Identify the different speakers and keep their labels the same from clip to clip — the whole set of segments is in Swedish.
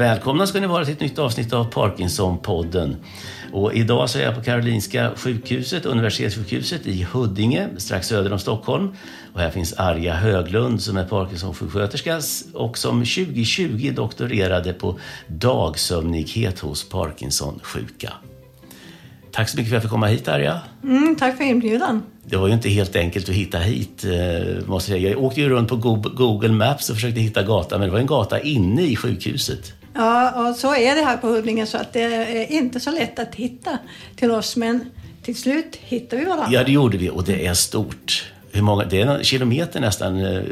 Speaker 1: Välkomna ska ni vara till ett nytt avsnitt av Parkinson-podden. Och idag så är jag på Karolinska sjukhuset, universitetssjukhuset i Huddinge, strax söder om Stockholm. Och här finns Arja Höglund som är Parkinson-sjuksköterska och som 2020 doktorerade på dagsömnighet hos Parkinson-sjuka. Tack så mycket för att jag fick komma hit Arja.
Speaker 2: Mm, tack för inbjudan.
Speaker 1: Det var ju inte helt enkelt att hitta hit, eh, måste jag. Jag åkte ju runt på Google Maps och försökte hitta gatan, men det var en gata inne i sjukhuset.
Speaker 2: Ja, och så är det här på Huddinge så att det är inte så lätt att hitta till oss. Men till slut hittade vi varandra.
Speaker 1: Ja, det gjorde vi och det är stort. Hur många, det är en kilometer nästan eh,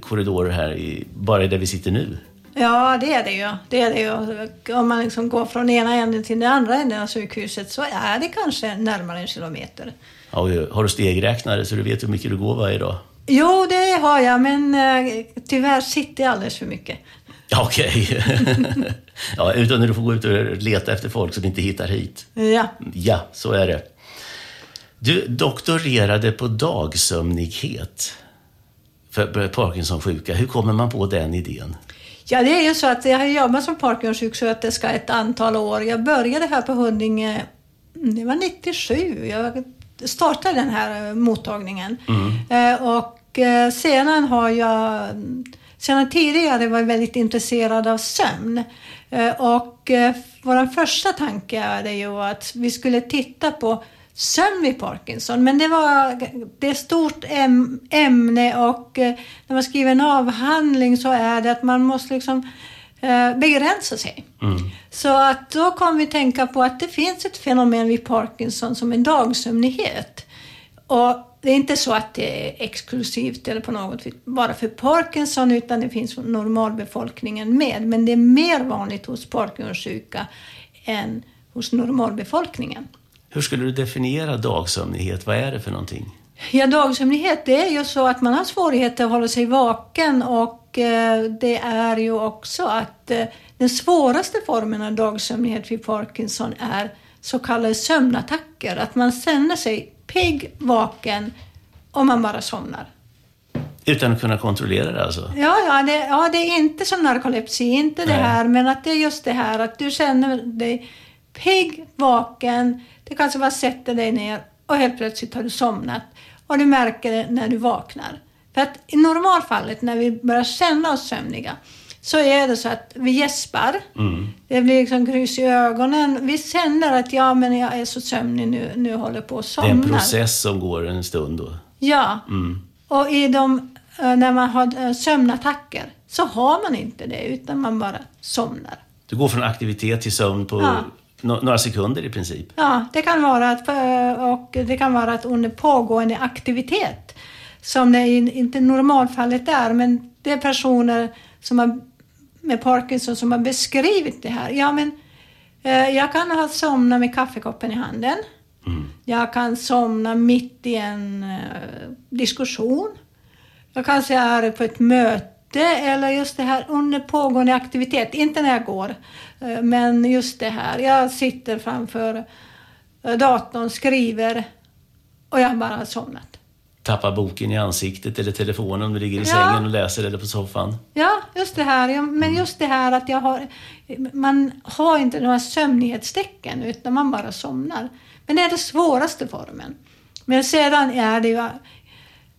Speaker 1: korridorer här, i, bara där vi sitter nu.
Speaker 2: Ja, det är det ju. Det är det ju. Om man liksom går från ena änden till den andra änden av sjukhuset så är det kanske närmare en kilometer.
Speaker 1: Ja, har du stegräknare så du vet hur mycket du går varje dag?
Speaker 2: Jo, det har jag, men eh, tyvärr sitter jag alldeles för mycket.
Speaker 1: Okej. Okay. ja, utan du får gå ut och leta efter folk som inte hittar hit.
Speaker 2: Ja.
Speaker 1: Ja, så är det. Du doktorerade på dagsömnighet för Parkinson-sjuka. Hur kommer man på den idén?
Speaker 2: Ja, det är ju så att jag har jobbat som Parkinson-sjuksköterska ett antal år. Jag började här på Huddinge, det var 97. Jag startade den här mottagningen. Mm. Eh, och eh, sedan har jag sedan tidigare var jag väldigt intresserad av sömn. Eh, och eh, vår första tanke är ju att vi skulle titta på sömn vid Parkinson. Men det var det är ett stort ämne och eh, när man skriver en avhandling så är det att man måste liksom begränsa sig. Mm. Så att då kom vi tänka på att det finns ett fenomen vid Parkinson som är dagsömnighet. Och det är inte så att det är exklusivt eller på något vis bara för Parkinson utan det finns normalbefolkningen med. Men det är mer vanligt hos Parkinsonsjuka än hos normalbefolkningen.
Speaker 1: Hur skulle du definiera dagsömnighet? Vad är det för någonting?
Speaker 2: Ja, dagsömnighet det är ju så att man har svårigheter att hålla sig vaken och eh, det är ju också att eh, den svåraste formen av dagsömnighet vid Parkinson är så kallade sömnattacker. Att man känner sig pigg, vaken och man bara somnar.
Speaker 1: Utan att kunna kontrollera det alltså?
Speaker 2: Ja, ja, det, ja, det är inte som narkolepsi, inte det här, men att det är just det här att du känner dig pigg, vaken, du kanske bara sätter dig ner och helt plötsligt har du somnat. Och du märker det när du vaknar. För att i normalfallet när vi börjar känna oss sömniga så är det så att vi gäspar. Mm. Det blir liksom grus i ögonen. Vi känner att ja, men jag är så sömnig nu, nu håller på att somna.
Speaker 1: Det är en process som går en stund då.
Speaker 2: Ja. Mm. Och i de, eh, när man har eh, sömnattacker så har man inte det, utan man bara somnar.
Speaker 1: Du går från aktivitet till sömn på ja. några sekunder i princip?
Speaker 2: Ja, det kan vara att, eh, och det kan vara att under pågående aktivitet, som det inte normalfallet är, men det är personer som har med Parkinson som har beskrivit det här. Ja, men eh, jag kan ha somnat med kaffekoppen i handen. Mm. Jag kan somna mitt i en eh, diskussion. Jag kanske är på ett möte eller just det här under pågående aktivitet. Inte när jag går, eh, men just det här. Jag sitter framför eh, datorn, skriver och jag bara har somnat
Speaker 1: tappa boken i ansiktet eller telefonen om du ligger i ja. sängen och läser eller på soffan.
Speaker 2: Ja, just det här. Men just det här att jag har... Man har inte några sömnighetstecken utan man bara somnar. Men det är den svåraste formen. Men sedan är det ju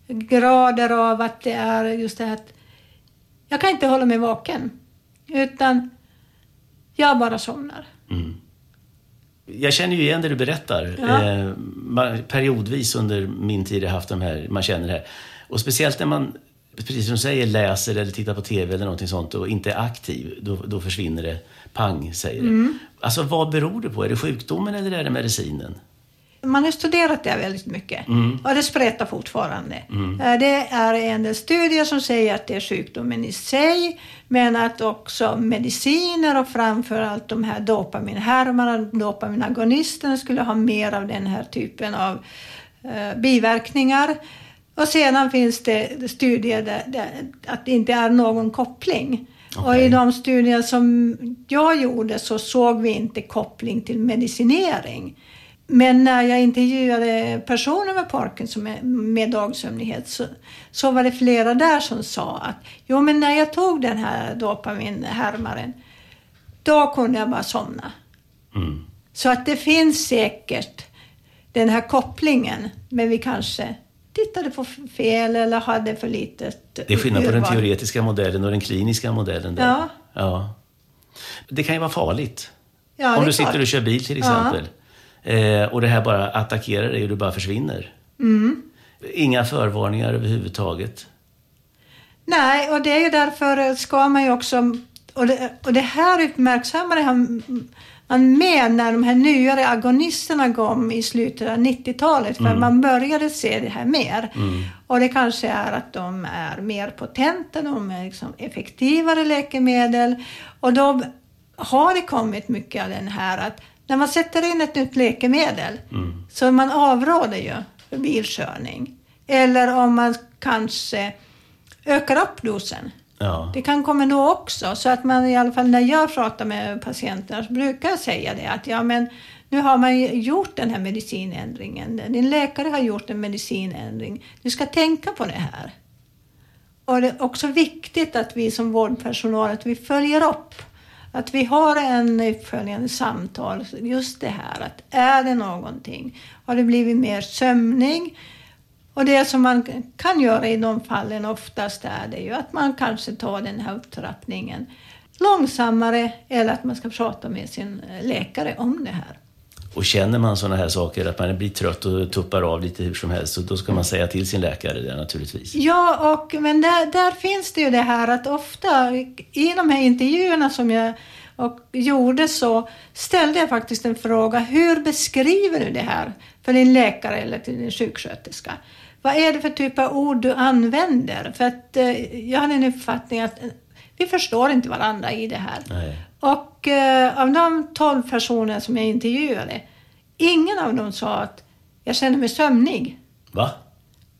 Speaker 2: grader av att det är just det här att jag kan inte hålla mig vaken. Utan jag bara somnar. Mm.
Speaker 1: Jag känner ju igen det du berättar. Ja. Eh, periodvis under min tid har jag haft de här, man känner det här. Och speciellt när man, precis som du säger, läser eller tittar på TV eller någonting sånt och inte är aktiv, då, då försvinner det pang, säger det. Mm. Alltså vad beror det på? Är det sjukdomen eller är det medicinen?
Speaker 2: Man har studerat det väldigt mycket och det spretar fortfarande. Eh, Det är en del studier som säger att det är sjukdomen i sig, men att också mediciner och framförallt de här dopaminhärmarna, dopaminagonisterna skulle ha mer av den här typen av eh, biverkningar. Och sedan finns det studier där, där att det inte är någon koppling. Och
Speaker 1: Okej.
Speaker 2: i de studier som jag gjorde så såg vi inte koppling till medicinering. Men när jag intervjuade personer med Parkinson med, med dagsömnighet så, så var det flera där som sa att jo men när jag tog den här dopaminhärmaren då kunde jag bara somna.
Speaker 1: Mm.
Speaker 2: Så att det finns säkert den här kopplingen men vi kanske tittade på fel eller hade för litet
Speaker 1: Det är skillnad på den teoretiska modellen och den kliniska modellen. Där.
Speaker 2: Ja.
Speaker 1: ja. Det kan ju vara farligt.
Speaker 2: Ja,
Speaker 1: Om du sitter
Speaker 2: klart.
Speaker 1: och kör bil till exempel. Eh, och det här bara attackerar dig och du bara försvinner.
Speaker 2: Mm.
Speaker 1: Inga förvarningar överhuvudtaget.
Speaker 2: Nej, och det är ju därför ska man ju också... Och det, och det här uppmärksammade han- man med när de här nyare agonisterna kom i slutet av 90-talet. För man började se det här mer. Och det kanske är att de är mer potenta, de är liksom effektivare läkemedel. Och då har det kommit mycket av den här att när man sätter in ett nytt läkemedel så man avråder ju för bilkörning. Eller om man kanske ökar upp dosen.
Speaker 1: Ja.
Speaker 2: Det kan komma då också. Så att man i alla fall när jag pratar med patienterna så brukar jag säga det att ja men nu har man gjort den här medicinändringen. Din läkare har gjort en medicinändring. Du ska tänka på det här. Och det är också viktigt att vi som vårdpersonal att vi följer upp. Att vi har en uppföljande samtal. Just det här att är det någonting? Har det blivit mer sömning? Och det som man kan göra i de fallen oftast är det ju att man kanske tar den här upptrappningen långsammare eller att man ska prata med sin läkare om det här.
Speaker 1: Och känner man sådana här saker, att man blir trött och tuppar av lite hur som helst, då ska man säga till sin läkare det naturligtvis.
Speaker 2: Ja, och, men där, där finns det ju det här att ofta i de här intervjuerna som jag och gjorde så ställde jag faktiskt en fråga. Hur beskriver du det här för din läkare eller till din sjuksköterska? Vad är det för typ av ord du använder? För att eh, jag hade en uppfattning att eh, vi förstår inte varandra i det här.
Speaker 1: Nej.
Speaker 2: Och eh, av de 12 personer som jag intervjuade, ingen av dem sa att jag känner mig sömnig.
Speaker 1: Va?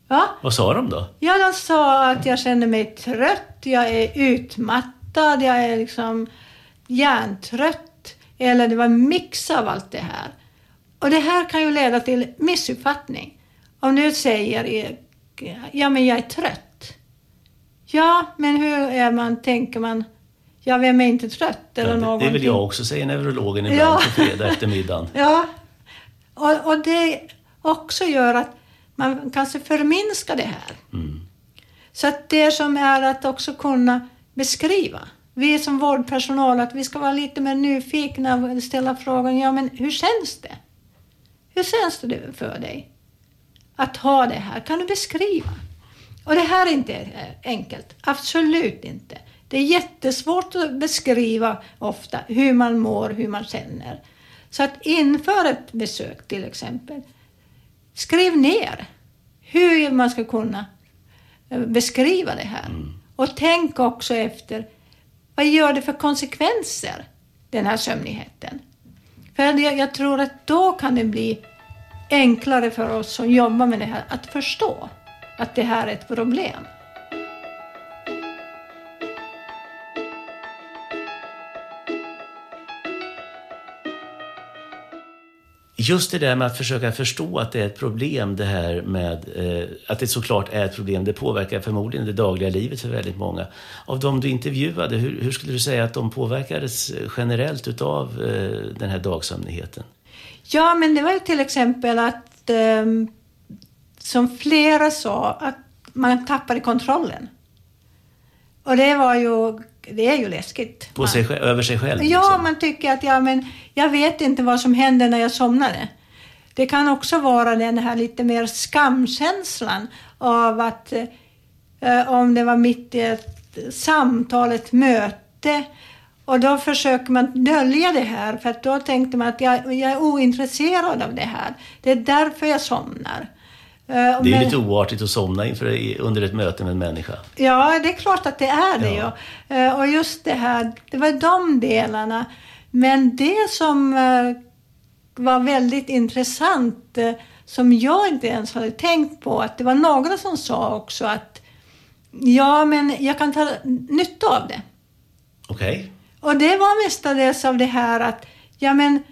Speaker 2: Va?
Speaker 1: Vad sa de då?
Speaker 2: Ja, de sa att jag känner mig trött, jag är utmattad, jag är liksom hjärntrött. Eller det var en mix av allt det här. Och det här kan ju leda till missuppfattning. Om du säger, ja men jag är trött. Ja, men hur är man, tänker man, ja vem är inte trött eller
Speaker 1: Ja, det, det vill jag också, säger neurologen ibland
Speaker 2: Ja.
Speaker 1: på fredag eftermiddagen.
Speaker 2: Ja, och, och det också gör att man kanske förminskar det här. Så att det som är att också kunna beskriva. Vi som vårdpersonal, att vi ska vara lite mer nyfikna och ställa frågan, ja men hur känns det? Hur känns det för dig? Att ha det här, kan du beskriva? Och det här är inte eh, enkelt, absolut inte. Det är jättesvårt att beskriva ofta hur man mår, hur man känner. Så att inför ett besök till exempel, skriv ner hur man ska kunna eh, beskriva det här. Och tänk också efter, vad gör det för konsekvenser, den här sömnigheten? För jag, jag tror att då kan det bli enklare för oss som jobbar med det här att förstå att det här är ett problem.
Speaker 1: Just det där med att försöka förstå att det är ett problem, det här med eh, att det såklart är ett problem, det påverkar förmodligen det dagliga livet för väldigt många. Av de du intervjuade, hur, hur skulle du säga att de påverkades generellt utav eh, den här dagsömnigheten?
Speaker 2: Ja, men det var ju till exempel att, eh, som flera sa, att man tappade kontrollen. Och det var ju, det är ju läskigt.
Speaker 1: På sig, själv- över sig själv?
Speaker 2: Ja,
Speaker 1: liksom.
Speaker 2: man tycker att ja, men jag vet inte vad som händer när jag somnade. Det kan också vara den här lite mer skamkänslan av att eh, om det var mitt i ett samtal, ett möte Och då försöker man dölja det här för att då tänkte man att jag, jag är ointresserad av det här. Det är därför jag somnar.
Speaker 1: Eh, det är men, lite oartigt att somna inför, under ett möte med en människa.
Speaker 2: Ja, det är klart att det är det. Ja. Eh, och just det här, det var de delarna. Men det som eh, var väldigt intressant, som jag inte ens hade tänkt på, att det var några som sa också att ja, men jag kan ta nytta av det.
Speaker 1: Okej. Okay.
Speaker 2: Och det var mestadels av det här att, ja men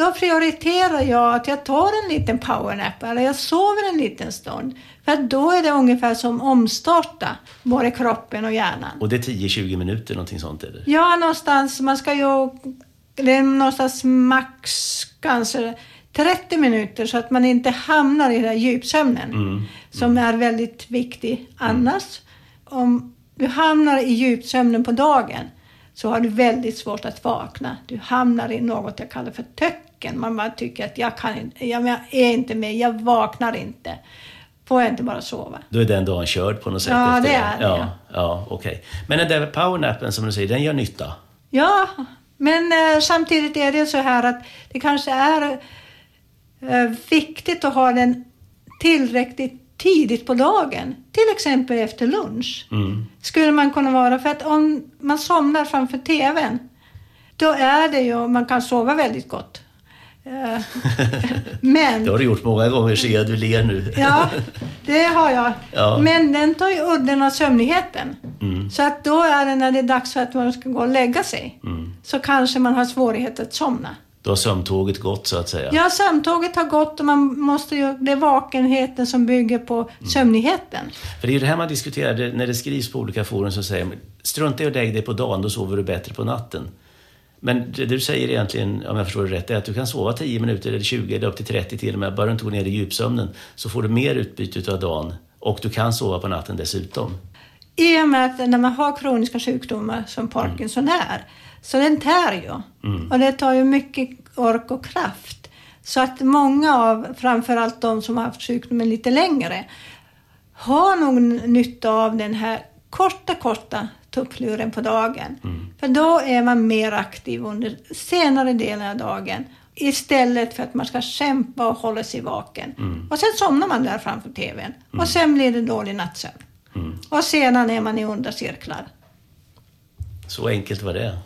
Speaker 2: då prioriterar jag att jag tar en liten powernap eller jag sover en liten stund. För då är det ungefär som omstarta både kroppen och hjärnan.
Speaker 1: Och det är 10-20 minuter någonting sånt eller?
Speaker 2: Ja, någonstans. Man ska ju... Det är någonstans max kanske 30 minuter så att man inte hamnar i den här djupsömnen. Mm. Som är väldigt viktig annars. Mm. Om du hamnar i djupsömnen på dagen så har du väldigt svårt att vakna. Du hamnar i något jag kallar för töcken. Man bara tycker att jag, kan inte, jag är inte med, jag vaknar inte. Får jag inte bara sova.
Speaker 1: Då är den dagen körd på något sätt?
Speaker 2: Ja, det är det.
Speaker 1: Ja, ja. Okay. Men den där powernappen som du säger, den gör nytta?
Speaker 2: Ja, men eh, samtidigt är det så här att det kanske är eh, viktigt att ha den tillräckligt tidigt på dagen, till exempel efter lunch, mm. skulle man kunna vara. För att om man somnar framför TVn, då är det ju, man kan sova väldigt gott.
Speaker 1: Eh, men... Det har du gjort många gånger ser jag, du ler nu.
Speaker 2: ja, det har jag. Ja. Men den tar ju udden av sömnigheten. Mm. Så att då är det när det är dags för att man ska gå och lägga sig, mm. så kanske man har svårighet att somna.
Speaker 1: Då har sömntåget gått så att säga?
Speaker 2: Ja, sömntåget har gått och man måste ju, det är vakenheten som bygger på mm. sömnigheten.
Speaker 1: För det är ju det här man diskuterar, när det skrivs på olika forum så säger man strunta i att lägga dig på dagen, då sover du bättre på natten. Men det du säger egentligen, om jag förstår det rätt, är att du kan sova 10 minuter eller 20 eller upp till 30 till och med. Bara du inte går ner i djupsömnen så får du mer utbyte av dagen och du kan sova på natten dessutom.
Speaker 2: I och med att när man har kroniska sjukdomar som Parkinson mm. är så den tär ju. Mm. Och det tar ju mycket ork och kraft. Så att många av, framförallt de som har haft sjukdomen lite längre, har nog nytta av den här korta, korta tuppluren på dagen. Mm. För då är man mer aktiv under senare delen av dagen istället för att man ska kämpa och hålla sig vaken. Mm. Och sen somnar man där framför TVn och sen blir det dålig nattsömn. Mm. Och sedan är man i onda cirklar.
Speaker 1: Så enkelt var det.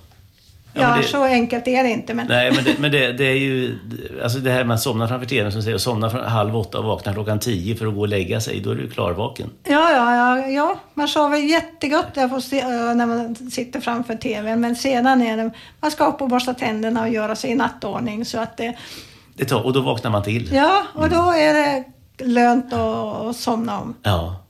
Speaker 2: Ja, det, så enkelt är det inte. Men...
Speaker 1: Nej, men, det, men det, det, är ju... Alltså det här med att somna framför tvn som säger, somna från halv åtta och vakna klockan tio för att gå och lägga sig. Då är du klarvaken.
Speaker 2: Ja, ja, ja. ja. Man sover jättegott där se, när man sitter framför tvn. Men sedan är det... Man ska upp och borsta tänderna och göra sig i nattordning så att det...
Speaker 1: det tar, och då vaknar man till?
Speaker 2: Ja, och då är det lönt att, att somna om.
Speaker 1: Ja.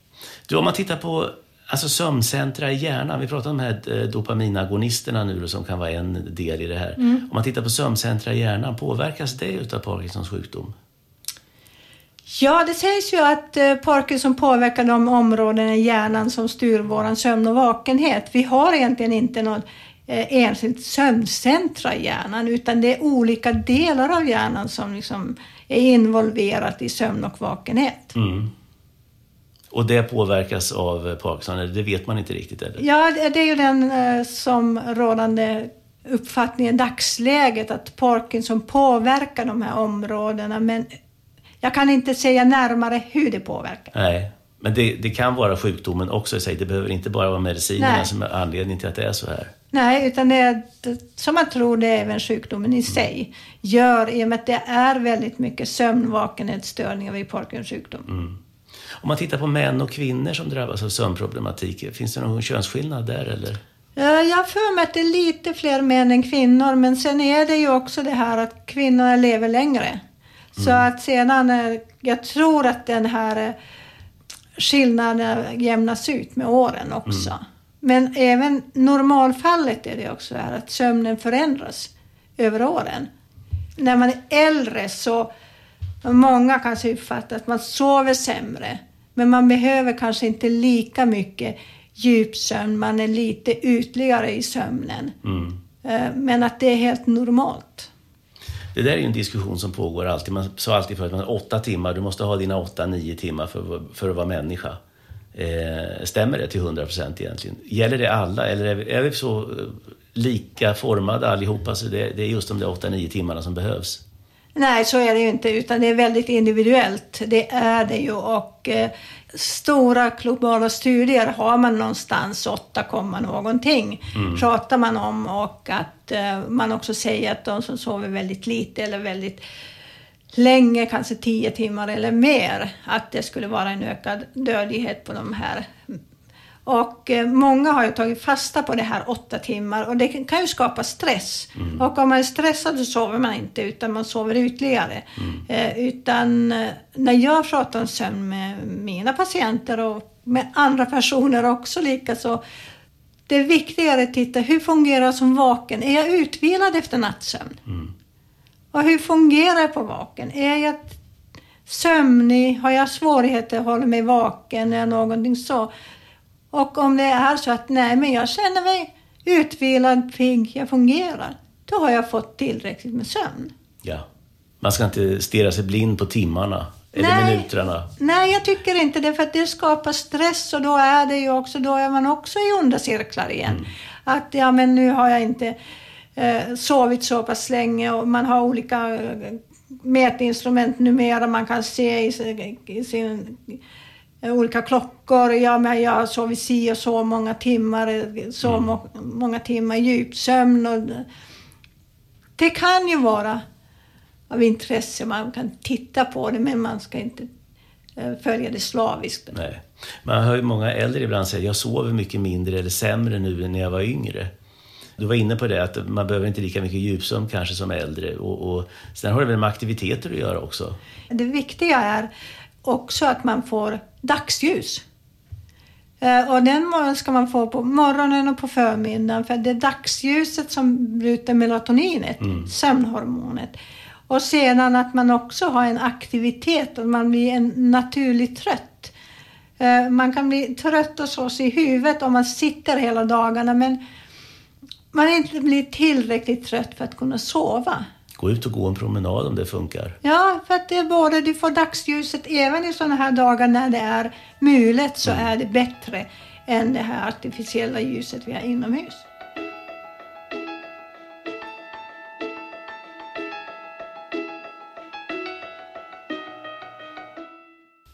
Speaker 1: Du, om man tittar på Alltså sömncentra i hjärnan, vi pratar om de här eh, dopaminagonisterna nu som kan vara en del i det här. Mm. Om man tittar på sömncentra i hjärnan, påverkas det av Parkinsons sjukdom?
Speaker 2: Ja, det sägs ju att eh, Parkinson påverkar de områden i hjärnan som styr vår sömn och vakenhet. Vi har egentligen inte något eh, enskilt sömncentra i hjärnan utan det är olika delar av hjärnan som liksom är involverat i sömn och vakenhet. Mm.
Speaker 1: Och det påverkas av Parkinson, eller det vet man inte riktigt? Eller?
Speaker 2: Ja, det är ju den eh, som rådande uppfattningen i dagsläget, att Parkinson påverkar de här områdena. Men jag kan inte säga närmare hur det påverkar.
Speaker 1: Nej, men det, det kan vara sjukdomen också i sig. Det behöver inte bara vara medicinerna Nej. som är anledningen till att det är så här.
Speaker 2: Nej, utan det är som man tror det är även sjukdomen i sig gör i och med att det är väldigt mycket sömnvakenhetsstörningar vid Parkinsons sjukdom. Mm.
Speaker 1: Om man tittar på män och kvinnor som drabbas av sömnproblematik, finns det någon könsskillnad där eller?
Speaker 2: Jag har för mig att det är lite fler män än kvinnor, men sen är det ju också det här att kvinnorna lever längre. Så mm. att sedan, jag tror att den här eh, skillnaden jämnas ut med åren också. Mm. Men även normalfallet är det också här att sömnen förändras över åren. När man är äldre så många kanske uppfattar att man sover sämre. Men man behöver kanske inte lika mycket djupsömn, man är lite ytligare i sömnen. Mm. Eh, men att det är helt normalt.
Speaker 1: Det där är ju en diskussion som pågår alltid. Man sa alltid förut att åtta timmar, du måste ha dina åtta, nio timmar för, för att vara människa. Eh, stämmer det till hundra procent egentligen? Gäller det alla eller är vi, är vi så lika formade allihopa, så det, det är just de där 8-9 timmarna som behövs.
Speaker 2: Nej, så är det ju inte, utan det är väldigt individuellt. Det är det ju. Och eh, stora globala studier har man någonstans 8, någonting. Mm. Pratar man om och att eh, man också säger att de som sover väldigt lite eller väldigt länge, kanske 10 timmar eller mer, att det skulle vara en ökad dödlighet på de här och eh, många har ju tagit fasta på det här åtta timmar och det kan ju skapa stress. Mm. Och om man är stressad så sover man inte utan man sover ytterligare. Mm. Eh, utan eh, när jag pratar om sömn med mina patienter och med andra personer också likaså. Det är viktigare att titta, hur fungerar jag som vaken? Är jag utvilad efter nattsömn? Mm. Och hur fungerar jag på vaken? Är jag sömnig? Har jag svårigheter att hålla mig vaken? Eller någonting så? Och om det är så att nej, men jag känner mig utvilad, pigg, jag fungerar. Då har jag fått tillräckligt med sömn.
Speaker 1: Ja. Man ska inte stirra sig blind på timmarna eller nej, minuterna.
Speaker 2: Nej, jag tycker inte det. För att det skapar stress och då är det ju också, då är man också i onda cirklar igen. Mm. Att ja, men nu har jag inte eh, sovit så pass länge och man har olika eh, mätinstrument numera. Man kan se i, i sin olika klockor. Ja, men jag har sovit si och så många timmar, så mm. må, många timmar djupsömn. Och det kan ju vara av intresse, man kan titta på det, men man ska inte eh, följa det slaviskt.
Speaker 1: Nej. Man hör ju många äldre ibland säga jag sover mycket mindre eller sämre nu än när jag var yngre. Du var inne på det, att man behöver inte lika mycket djupsömn kanske som äldre. Och, och, sen har det väl med aktiviteter att göra också?
Speaker 2: Det viktiga är också att man får dagsljus. Eh, och den ska man få på morgonen och på förmiddagen för det är dagsljuset som bryter melatoninet, mm. sömnhormonet. Och sedan att man också har en aktivitet och man blir en naturligt trött. Eh, man kan bli trött och slås i huvudet om man sitter hela dagarna men man inte blir tillräckligt trött för att kunna sova.
Speaker 1: Gå ut och gå en promenad om det funkar.
Speaker 2: Ja, för att det är både, du får dagsljuset även i sådana här dagar när det är mulet så mm. är det bättre än det här artificiella ljuset vi har inomhus.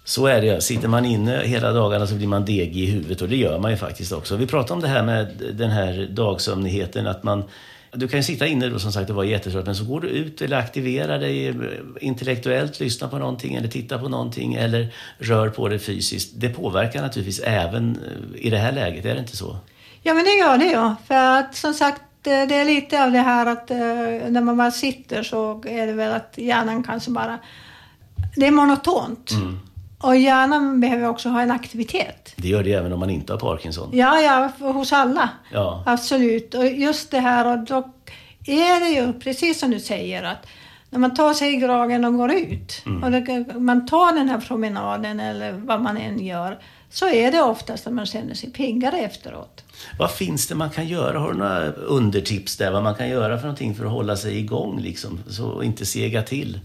Speaker 1: Så är det. Sitter man inne hela dagarna så blir man degig i huvudet och det gör man ju faktiskt också. Vi pratade om det här med den här dagsömnigheten, att man du kan ju sitta inne då som sagt och vara jättetrött, men så går du ut eller aktiverar dig eh, intellektuellt, lyssnar på någonting eller tittar på någonting eller rör på dig fysiskt. Det påverkar naturligtvis även eh, i det här läget, är det inte så?
Speaker 2: Ja, men det gör det ja. För att som sagt, det är lite av det här att eh, när man bara sitter så är det väl att hjärnan kanske bara... Det är monotont. Mm. Och hjärnan behöver också ha en aktivitet.
Speaker 1: Det gör det även om man inte har Parkinson?
Speaker 2: Ja, ja, hos alla. Ja. Absolut. Och just det här, och då är det ju precis som du säger att när man tar sig i gragen och går ut mm. och det, man tar den här promenaden eller vad man än gör så är det oftast att man känner sig piggare efteråt.
Speaker 1: Vad finns det man kan göra? Har du några undertips där? Vad man kan göra för någonting för att hålla sig igång liksom, så inte sega till?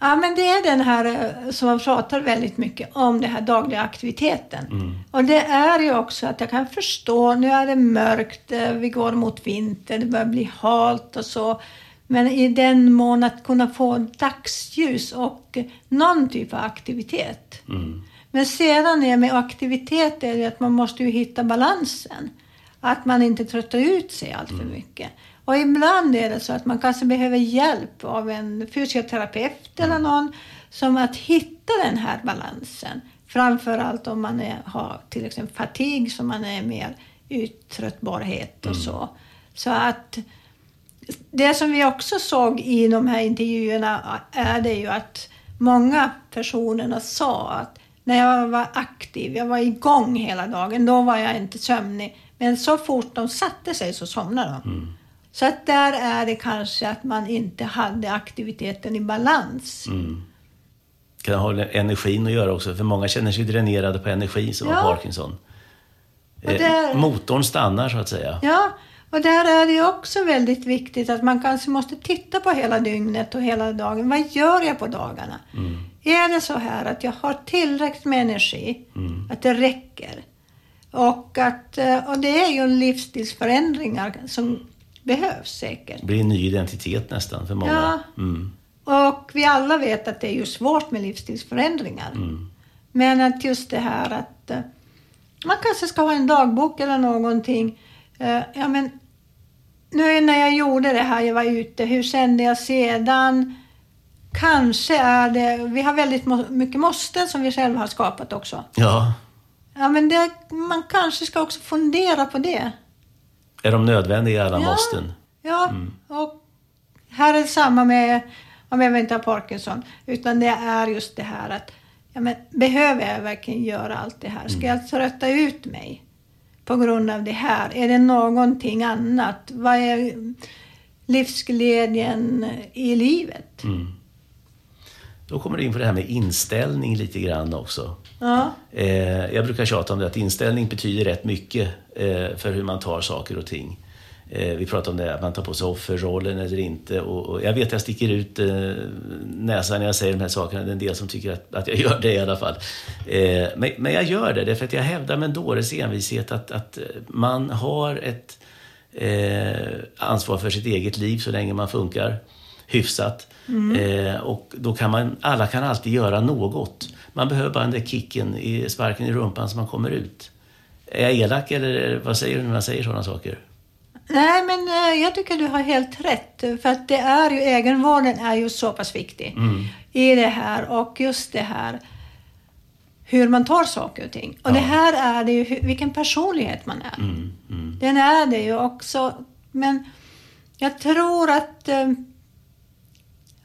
Speaker 2: Ja, men det är den här eh, som man pratar väldigt mycket om, den här dagliga aktiviteten. Mm. Och det är ju också att jag kan förstå, nu är det mörkt, eh, vi går mot vinter, det börjar bli halt och så. Men i den mån att kunna få dagsljus och någon typ av aktivitet. Mm. Men sedan är med aktivitet är det att man måste ju hitta balansen. Att man inte tröttar ut sig allt för mm. mycket. Och ibland är det så att man kanske behöver hjälp av en fysioterapeut eller någon som att hitta den här balansen. Framförallt om man är, har till exempel fatig, så man är mer uttröttbarhet och mm. så. Så att det som vi också såg i de här intervjuerna är det ju att många personerna sa att när jag var aktiv, jag var igång hela dagen, då var jag inte sömnig. Men så fort de satte sig så somnade de. Mm. Så att där är det kanske att man inte hade aktiviteten i balans. Mm.
Speaker 1: Kan det ha energin att göra också? För många känner sig dränerade på energi som ja. har Parkinson. Eh, där, Motorn stannar så att säga.
Speaker 2: Ja, och där är det också väldigt viktigt att man kanske måste titta på hela dygnet och hela dagen. Vad gör jag på dagarna? Mm. Är det så här att jag har tillräckligt med energi, mm. att det räcker? Och, att, eh, och det är ju livsstilsförändringar som behövs säkert.
Speaker 1: Det blir en ny identitet nästan för många.
Speaker 2: Ja.
Speaker 1: Mm.
Speaker 2: Och vi alla vet att det är ju svårt med livsstilsförändringar.
Speaker 1: Mm.
Speaker 2: Men att just det här att eh, man kanske ska ha en dagbok eller någonting. Eh, ja, men nu när jag gjorde det här, jag var ute, hur kände jag sedan? Kanske är det, vi har väldigt mycket måsten som vi själva har skapat också.
Speaker 1: Ja.
Speaker 2: Ja, men det, man kanske ska också fundera på det.
Speaker 1: Är de nödvändiga alla
Speaker 2: Ja.
Speaker 1: måsten?
Speaker 2: Ja, och här är det samma med om jag inte har Parkinson. Utan det är just det här att, ja men behöver jag verkligen göra allt det här? Ska jag trötta ut mig på grund av det här? Är det någonting annat? Vad är livsglädjen i livet?
Speaker 1: Mm. Då kommer du in på det här med inställning lite grann också.
Speaker 2: Ja,
Speaker 1: Eh, jag brukar tjata om det att inställning betyder rätt mycket eh, för hur man tar saker och ting. Eh, vi pratar om det, att man tar på sig offerrollen eller inte. Och, och jag vet att jag sticker ut näsan när jag säger de här sakerna. Det är en del som tycker att, att jag gör det i alla fall. Men, men jag gör det därför att jag hävdar med en dåres envishet att, att man har ett ansvar för sitt eget liv så länge man funkar hyfsat. Eh, och då kan man, alla kan alltid göra något. Man behöver bara den där kicken, i sparken i rumpan så man kommer ut. Är jag elak eller vad säger du när man säger sådana saker?
Speaker 2: Nej, men eh, jag tycker du har helt rätt. För att det är ju, egenvården är ju så pass viktig i det här. Och just det här hur man tar saker och ting. Och det här är det ju vilken personlighet man är.
Speaker 1: Mm, mm,
Speaker 2: Den är det ju också. Men jag tror att, eh,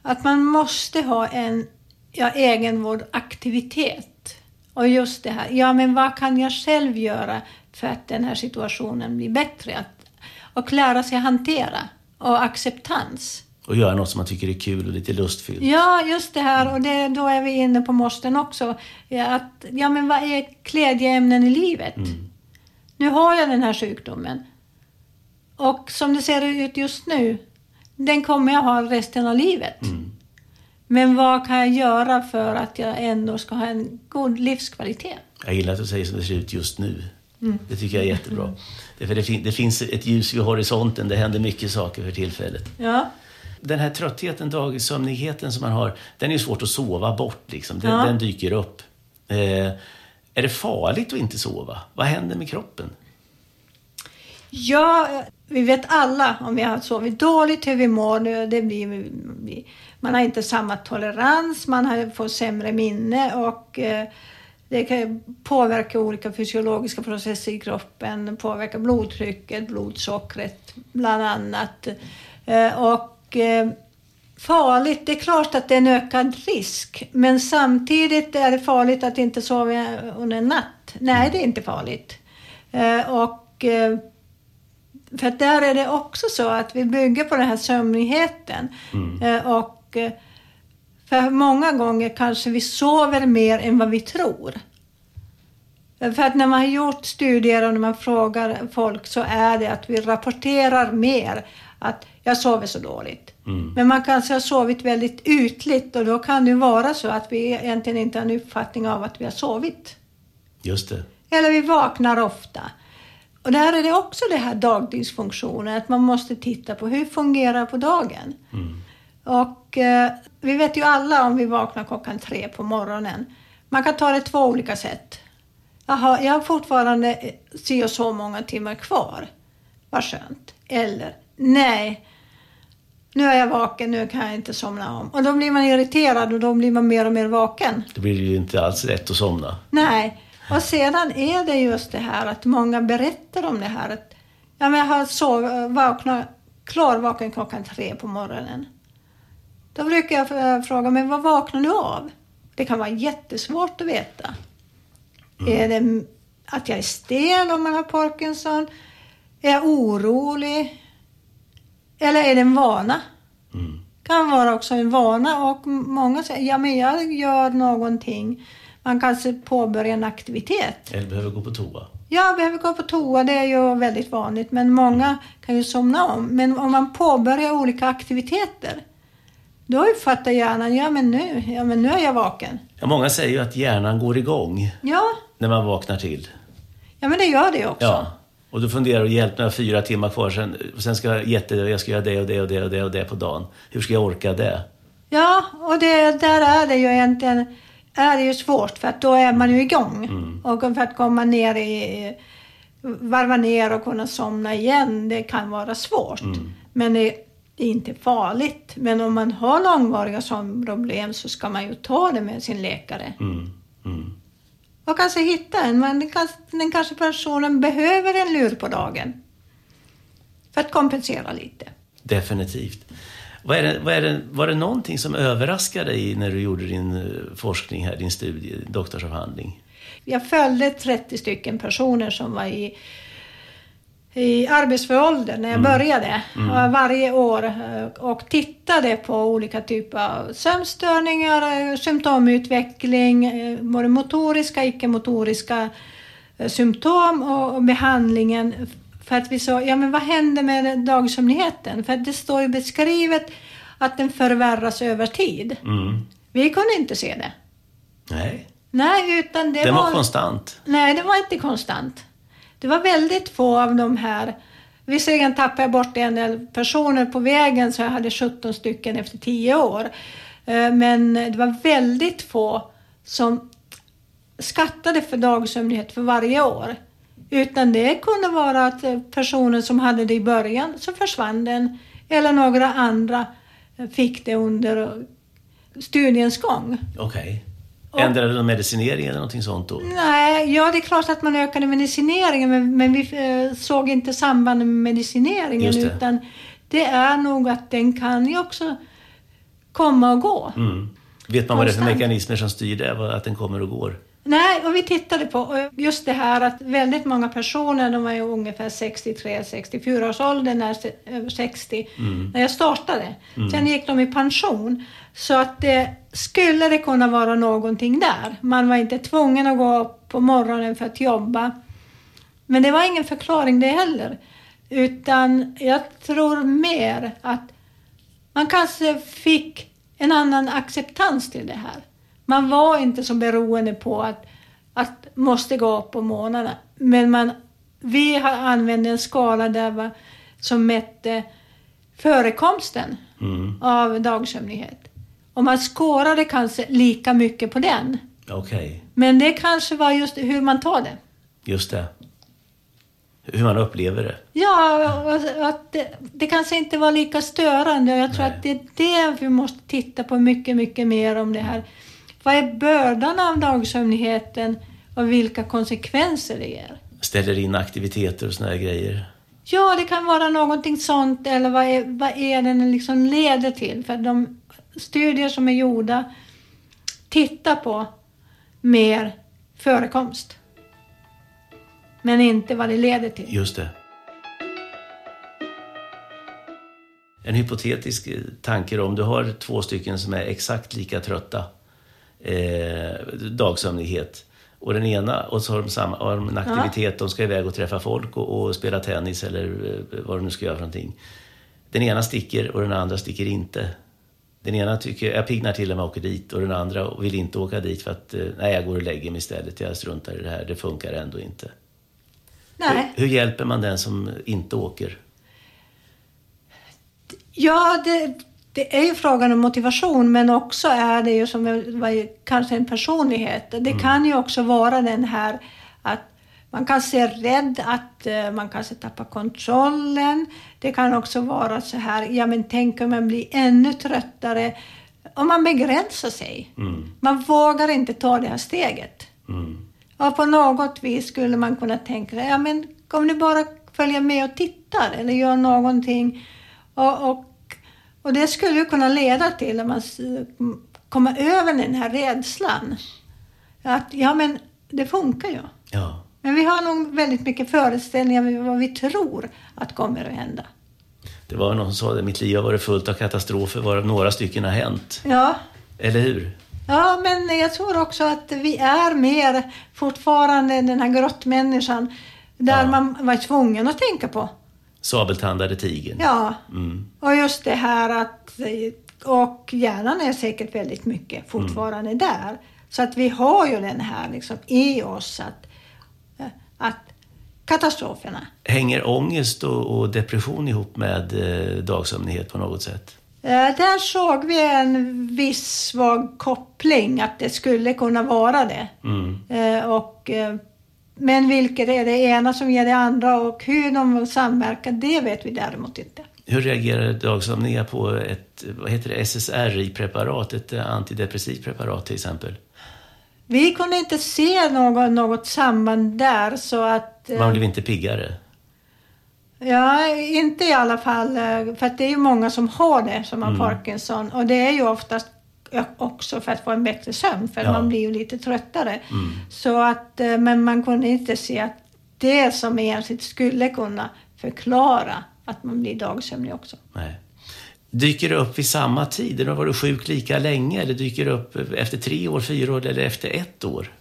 Speaker 2: att man måste ha en ja, egenvårdaktivitet. Och just det här, ja men vad kan jag själv göra för att den här situationen blir bättre? Att, och lära sig hantera och acceptans.
Speaker 1: Och göra något som man tycker är kul och lite lustfyllt.
Speaker 2: Ja, just det här. Och det, då är vi inne på måsten också. Ja, att, ja, men vad är glädjeämnen i livet? Nu har jag den här sjukdomen. Och som det ser ut just nu, den kommer jag ha resten av livet. Men vad kan jag göra för att jag ändå ska ha en god livskvalitet?
Speaker 1: Jag gillar att du säger som det ser ut just nu. Det tycker jag är jättebra. För det, fin- det finns ett ljus vid horisonten, det händer mycket saker för tillfället.
Speaker 2: Ja.
Speaker 1: Den här tröttheten, dagissömnigheten som man har, den är svårt att sova bort. Liksom. Den,
Speaker 2: Ja.
Speaker 1: den dyker upp. Eh, är det farligt att inte sova? Vad händer med kroppen?
Speaker 2: Ja, vi vet alla om vi har sovit dåligt hur vi mår. Det blir, man har inte samma tolerans, man har, får sämre minne och eh, det kan påverka olika fysiologiska processer i kroppen, påverka blodtrycket, blodsockret bland annat. Eh, och eh, farligt, det är klart att det är en ökad risk. Men samtidigt är det farligt att inte sova under en natt. Nej, det är inte farligt. Och för att där är det också så att vi bygger på den här sömnigheten. Eh, och eh, för många gånger kanske vi sover mer än vad vi tror. Eh, För att när man har gjort studier och när man frågar folk så är det att vi rapporterar mer att jag sover så dåligt. Men man kanske har sovit väldigt ytligt och då kan det vara så att vi egentligen inte har en uppfattning av att vi har sovit.
Speaker 1: Just det.
Speaker 2: Eller vi vaknar ofta. Och där är det också det här dagdygnsfunktionen, att man måste titta på hur fungerar på dagen. Och eh, vi vet ju alla om vi vaknar klockan tre på morgonen. Man kan ta det två olika sätt. Jaha, jag har fortfarande eh, si och så många timmar kvar. Vad skönt. Eller, nej, nu är jag vaken, nu kan jag inte somna om. Och då blir man irriterad och då blir man mer och mer vaken.
Speaker 1: Då blir det ju inte alls lätt att somna.
Speaker 2: Nej, och sedan är det just det här att många berättar om det här att ja, men jag har sov, vaknat, klarvaken klockan tre på morgonen. Då brukar jag eh, fråga, men vad vaknar du av? Det kan vara jättesvårt att veta. Är det att jag är stel om man har Parkinson? Är jag orolig? Eller är det en vana?
Speaker 1: Mm.
Speaker 2: kan vara också en vana och många säger, ja men jag gör någonting. Man kanske påbörjar en aktivitet.
Speaker 1: Eller behöver gå på toa.
Speaker 2: Jag behöver gå på toa, det är ju väldigt vanligt, men många kan ju somna om. Men om man påbörjar olika aktiviteter, då uppfattar hjärnan, ja men nu, ja men nu är jag vaken.
Speaker 1: Ja, många säger ju att hjärnan går igång
Speaker 2: Ja,
Speaker 1: när man vaknar till.
Speaker 2: Ja, men det gör det också.
Speaker 1: Ja. Och du funderar och hjälp, har fyra timmar kvar, sen, sen ska jag jätte, jag ska göra det och det och det och det och det på dagen. Hur ska jag orka det?
Speaker 2: Ja, och det, där är det ju egentligen är det ju svårt för att då är man ju igång. Och för att komma ner i, varva ner och kunna somna igen, det kan vara svårt. Men det, det är inte farligt. Men om man har långvariga sömnproblem så ska man ju ta det med sin läkare.
Speaker 1: Mm. Mm.
Speaker 2: Och kanske hitta en, men den kanske, den kanske personen behöver en lur på dagen. För att kompensera lite.
Speaker 1: Definitivt. Vad är det, vad är det, var det någonting som överraskade dig när du gjorde din eh, forskning här, din studie, doktorsavhandling?
Speaker 2: Jag följde 30 stycken personer som var i, i arbetsför ålder när jag började. Och Varje år eh, och tittade på olika typer av sömnstörningar, eh, symptomutveckling, både motoriska, icke-motoriska eh, symptom och, och behandlingen. För att vi sa, ja men vad händer med dagsömnigheten? För att det står ju beskrivet att den förvärras över tid.
Speaker 1: Mm.
Speaker 2: Vi kunde inte se det.
Speaker 1: Nej,
Speaker 2: Nej, utan det
Speaker 1: den var konstant.
Speaker 2: Nej, det var inte konstant. Det var väldigt få av de här. Visserligen tappade jag bort en del personer på vägen så jag hade 17 stycken efter 10 år. Eh, Men det var väldigt få som skattade för dagsömnighet för varje år. Utan det kunde vara att eh, personer som hade det i början så försvann den. Eller några andra eh, fick det under eh, studiens gång.
Speaker 1: Okej. Ändrade de medicinering eller någonting sånt då?
Speaker 2: Nej, ja det är klart att man ökade medicineringen men, men vi eh, såg inte sambandet med medicineringen
Speaker 1: det.
Speaker 2: utan det är nog att den kan ju också komma och gå.
Speaker 1: Mm. Vet man vad det är för
Speaker 2: Konstant.
Speaker 1: mekanismer som styr det? Att den kommer och går?
Speaker 2: Nej, och vi tittade på och just det här att väldigt många personer, de var ju ungefär 63-64 års ålder, när, över 60, när jag startade. Sen gick de i pension. Så att det skulle det kunna vara någonting där. Man var inte tvungen att gå upp på morgonen för att jobba. Men det var ingen förklaring det heller. Utan jag tror mer att man kanske fick en annan acceptans till det här. Man var inte så beroende på att, att måste gå upp på månaderna. Men man, vi har använt en skala där va, som mätte förekomsten
Speaker 1: Mm.
Speaker 2: av dagsömnighet. Och man skårade kanske lika mycket på den.
Speaker 1: Okej,
Speaker 2: Men det kanske var just hur man tar det.
Speaker 1: just det. Hur man upplever det.
Speaker 2: Ja, att det, det kanske inte var lika störande. Och jag tror
Speaker 1: Nej.
Speaker 2: att det är det vi måste titta på mycket, mycket mer om det här. Vad är bördan av dagsömnigheten och vilka konsekvenser det ger?
Speaker 1: Ställer in aktiviteter och såna här grejer.
Speaker 2: Ja, det kan vara någonting sånt eller vad är, vad är den liksom leder till? För de studier som är gjorda tittar på mer förekomst. Men inte vad det leder till.
Speaker 1: Just det. En hypotetisk tanke då, om du har två stycken som är exakt lika trötta, eh, dagsömnighet, och den ena, och så har de, samma, har de en aktivitet, de ska iväg och träffa folk och, och spela tennis eller eh, vad de nu ska göra för någonting. Den ena sticker och den andra sticker inte. Den ena tycker, jag piggnar till om jag åker dit och den andra vill inte åka dit för att, eh, nej jag går och lägger mig istället, jag struntar i det här, det funkar ändå inte.
Speaker 2: Nej.
Speaker 1: Hur, hur hjälper man den som inte åker?
Speaker 2: Ja, det, det är ju frågan om motivation men också är det ju som kanske en personlighet. Det kan ju också vara den här att man kanske är rädd att eh, man kanske tappar kontrollen. Det kan också vara så här, ja men tänk om man blir ännu tröttare. Om man begränsar sig. Man vågar inte ta det här steget.
Speaker 1: Mm.
Speaker 2: Och på något vis skulle man kunna tänka ja men om du bara följer med och tittar eller gör någonting. Och, och, och det skulle ju kunna leda till att man kommer över den här rädslan. Att ja men det funkar ju.
Speaker 1: Ja,
Speaker 2: Men vi har nog väldigt mycket föreställningar om vad vi tror att kommer att hända.
Speaker 1: det var någon som sa det, mitt liv har varit fullt av katastrofer varav några stycken har hänt.
Speaker 2: Ja,
Speaker 1: Eller hur?
Speaker 2: Ja, men jag tror också att vi är mer fortfarande den här grottmänniskan där
Speaker 1: Ja.
Speaker 2: man var tvungen att tänka på.
Speaker 1: Sabeltandade tigern.
Speaker 2: Ja,
Speaker 1: Mm.
Speaker 2: och just det här att... Och hjärnan är säkert väldigt mycket fortfarande där. Så att vi har ju den här liksom i oss att, att katastroferna.
Speaker 1: Hänger ångest och, och depression ihop med eh, dagsömnighet på något sätt?
Speaker 2: Eh, där såg vi en viss svag koppling, att det skulle kunna vara det.
Speaker 1: Mm.
Speaker 2: Eh, och, eh, men vilket är det ena som ger det andra och hur de samverkar, det vet vi däremot inte.
Speaker 1: Hur reagerar dagsömniga på ett vad heter det, SSRI-preparat, ett eh, antidepressivt preparat till exempel?
Speaker 2: Vi kunde inte se något, något samband där så att... eh,
Speaker 1: Man blev inte piggare?
Speaker 2: Ja, inte i alla fall. eh, För att det är ju många som har det, som har
Speaker 1: Mm.
Speaker 2: Parkinson. Och det är ju oftast också för att få en bättre sömn, för
Speaker 1: Ja.
Speaker 2: man blir ju lite tröttare.
Speaker 1: Mm.
Speaker 2: Så att, eh, men man kunde inte se att det som egentligen skulle kunna förklara att man blir dagsömnig också.
Speaker 1: Nej. Dyker det upp vid samma tid? Eller var du sjuk lika länge? Eller dyker det upp efter tre år, fyra år eller efter ett år?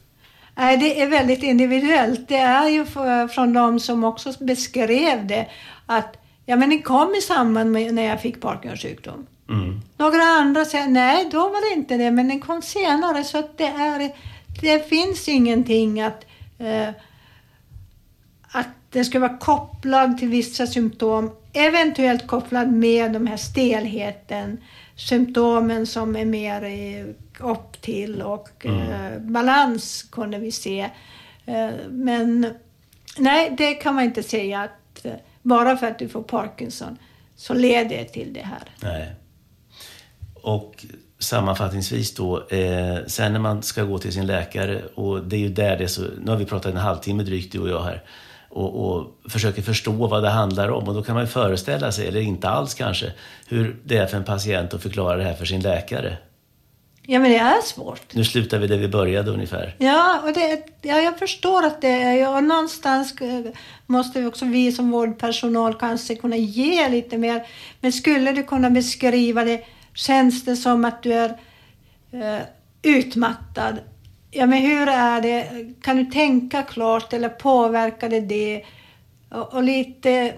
Speaker 2: Nej, det är väldigt individuellt. Det är ju från de som också beskrev det att ja, men det kom i samband med när jag fick Parkinsons sjukdom.
Speaker 1: Mm.
Speaker 2: Några andra säger nej, då var det inte det, men den kom senare. Så det, är, det finns ingenting att, eh, att det ska vara kopplad till vissa symptom. Eventuellt kopplad med de här stelheten, symptomen som är mer eh, upp till och eh, balans kunde vi se. Eh, men nej, det kan man inte säga att eh, bara för att du får Parkinson så leder det till det här.
Speaker 1: Nej. Och sammanfattningsvis då, eh, sen när man ska gå till sin läkare och det är ju där det är så, nu har vi pratat en halvtimme drygt du och jag här och, och försöker förstå vad det handlar om och då kan man ju föreställa sig, eller inte alls kanske, hur det är för en patient att förklara det här för sin läkare.
Speaker 2: Ja, men det är svårt.
Speaker 1: Nu slutar vi där vi började ungefär.
Speaker 2: Ja, och det, ja, jag förstår att det är... Och någonstans eh, måste vi också vi som vårdpersonal kanske kunna ge lite mer. Men skulle du kunna beskriva det? Känns det som att du är eh, utmattad? Ja, men hur är det? Kan du tänka klart eller påverkar det det? Och, och lite...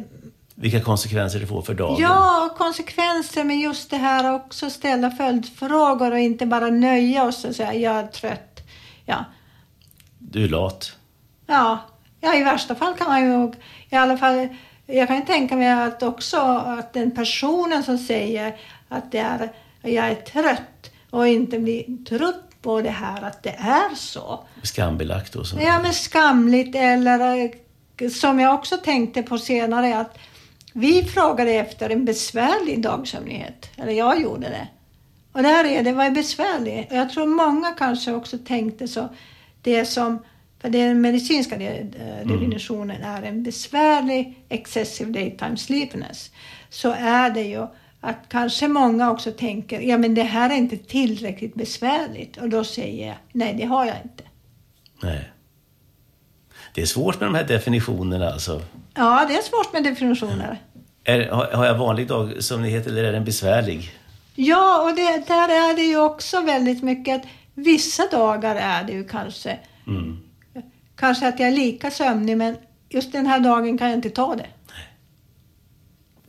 Speaker 1: Vilka konsekvenser det får för dagen.
Speaker 2: Ja, konsekvenser med just det här också ställa följdfrågor och inte bara nöja oss och säga jag är trött. Ja,
Speaker 1: Du är lat.
Speaker 2: Ja, ja, i värsta fall kan man ju i alla fall, jag kan ju tänka mig att också att den personen som säger att det är, jag är trött och inte blir trött på det här att det är så.
Speaker 1: Skambelagt och så.
Speaker 2: Ja, men skamligt eller eh, som jag också tänkte på senare att vi frågade efter en besvärlig dagsömnighet. Eller jag gjorde det. Och där är det, vad är besvärlig? Och jag tror många kanske också tänkte så. Det som, för den medicinska eh, definitionen är en besvärlig excessive daytime sleepiness. Så är det ju att kanske många också tänker, ja men det här är inte tillräckligt besvärligt. Och då säger jag, nej det har jag inte.
Speaker 1: Nej. Det är svårt med de här definitionerna alltså.
Speaker 2: Ja, det är svårt med definitioner.
Speaker 1: Är, har, har jag vanlig dagsömnighet eller är den besvärlig?
Speaker 2: Ja, och det, där är det ju också väldigt mycket att vissa dagar är det ju kanske,
Speaker 1: Mm.
Speaker 2: kanske att jag är lika sömnig men just den här dagen kan jag inte ta det.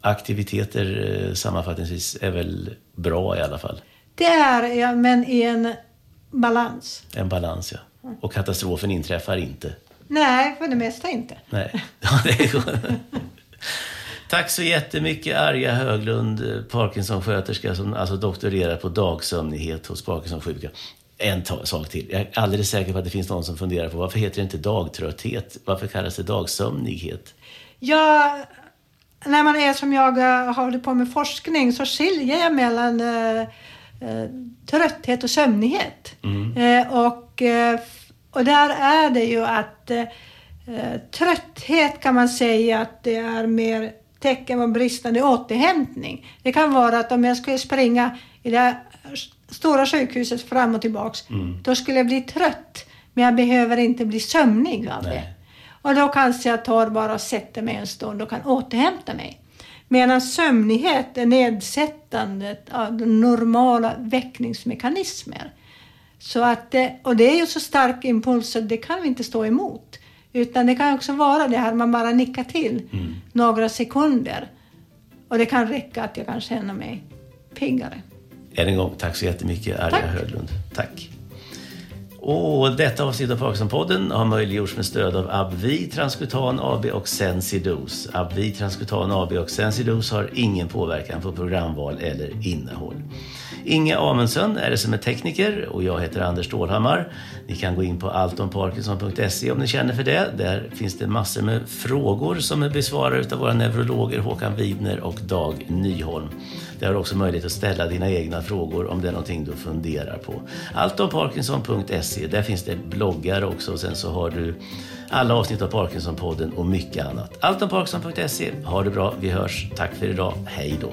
Speaker 1: Aktiviteter eh, sammanfattningsvis är väl bra i alla fall.
Speaker 2: Det är ja, men i en balans.
Speaker 1: En balans ja. Och katastrofen inträffar inte.
Speaker 2: Nej, för det mesta inte.
Speaker 1: Nej. Tack så jättemycket Arja Höglund, eh, Parkinson-sköterska som alltså doktorerar på dagsömnighet hos Parkinson-sjuka. En sak till. Jag är alldeles säker på att det finns någon som funderar på varför heter det inte dagtrötthet? Varför kallas det dagsömnighet?
Speaker 2: Ja, när man är som jag eh, håller på med forskning så skiljer jag mellan eh, eh, trötthet och sömnighet. Eh, och, eh, och där är det ju att eh, trötthet kan man säga att det är mer tecken på bristande återhämtning. Det kan vara att om jag skulle springa i det här stora sjukhuset fram och tillbaks, då skulle jag bli trött. Men jag behöver inte bli sömnig av det. Och då kanske jag tar bara och sätter mig en stund och kan återhämta mig. Medan sömnighet är nedsättandet av normala väckningsmekanismer. Så att, det- och det är ju så stark impuls så det kan vi inte stå emot. Utan det kan också vara det här man bara nickar till några sekunder. Och det kan räcka att jag kan känna mig piggare.
Speaker 1: Än en gång, tack så jättemycket Arja. Höglund. Tack. Och detta avsnitt av Parkinsonpodden har möjliggjorts med stöd av Abvi, Transkutan AB och Sensidos. Abvi, Transkutan AB och Sensidos har ingen påverkan på programval eller innehåll. Inge Amundsen är det som är tekniker och jag heter Anders Stålhammar. Ni kan gå in på alltomparkinson.se om ni känner för det. Där finns det massor med frågor som är besvarade av våra neurologer Håkan Widner och Dag Nyholm. Där har du också möjlighet att ställa dina egna frågor om det är någonting du funderar på. Alltomparkinson.se, där finns det bloggar också och sen så har du alla avsnitt av Parkinson-podden och mycket annat. Alltomparkinson.se, ha det bra, vi hörs. Tack för idag, hej då!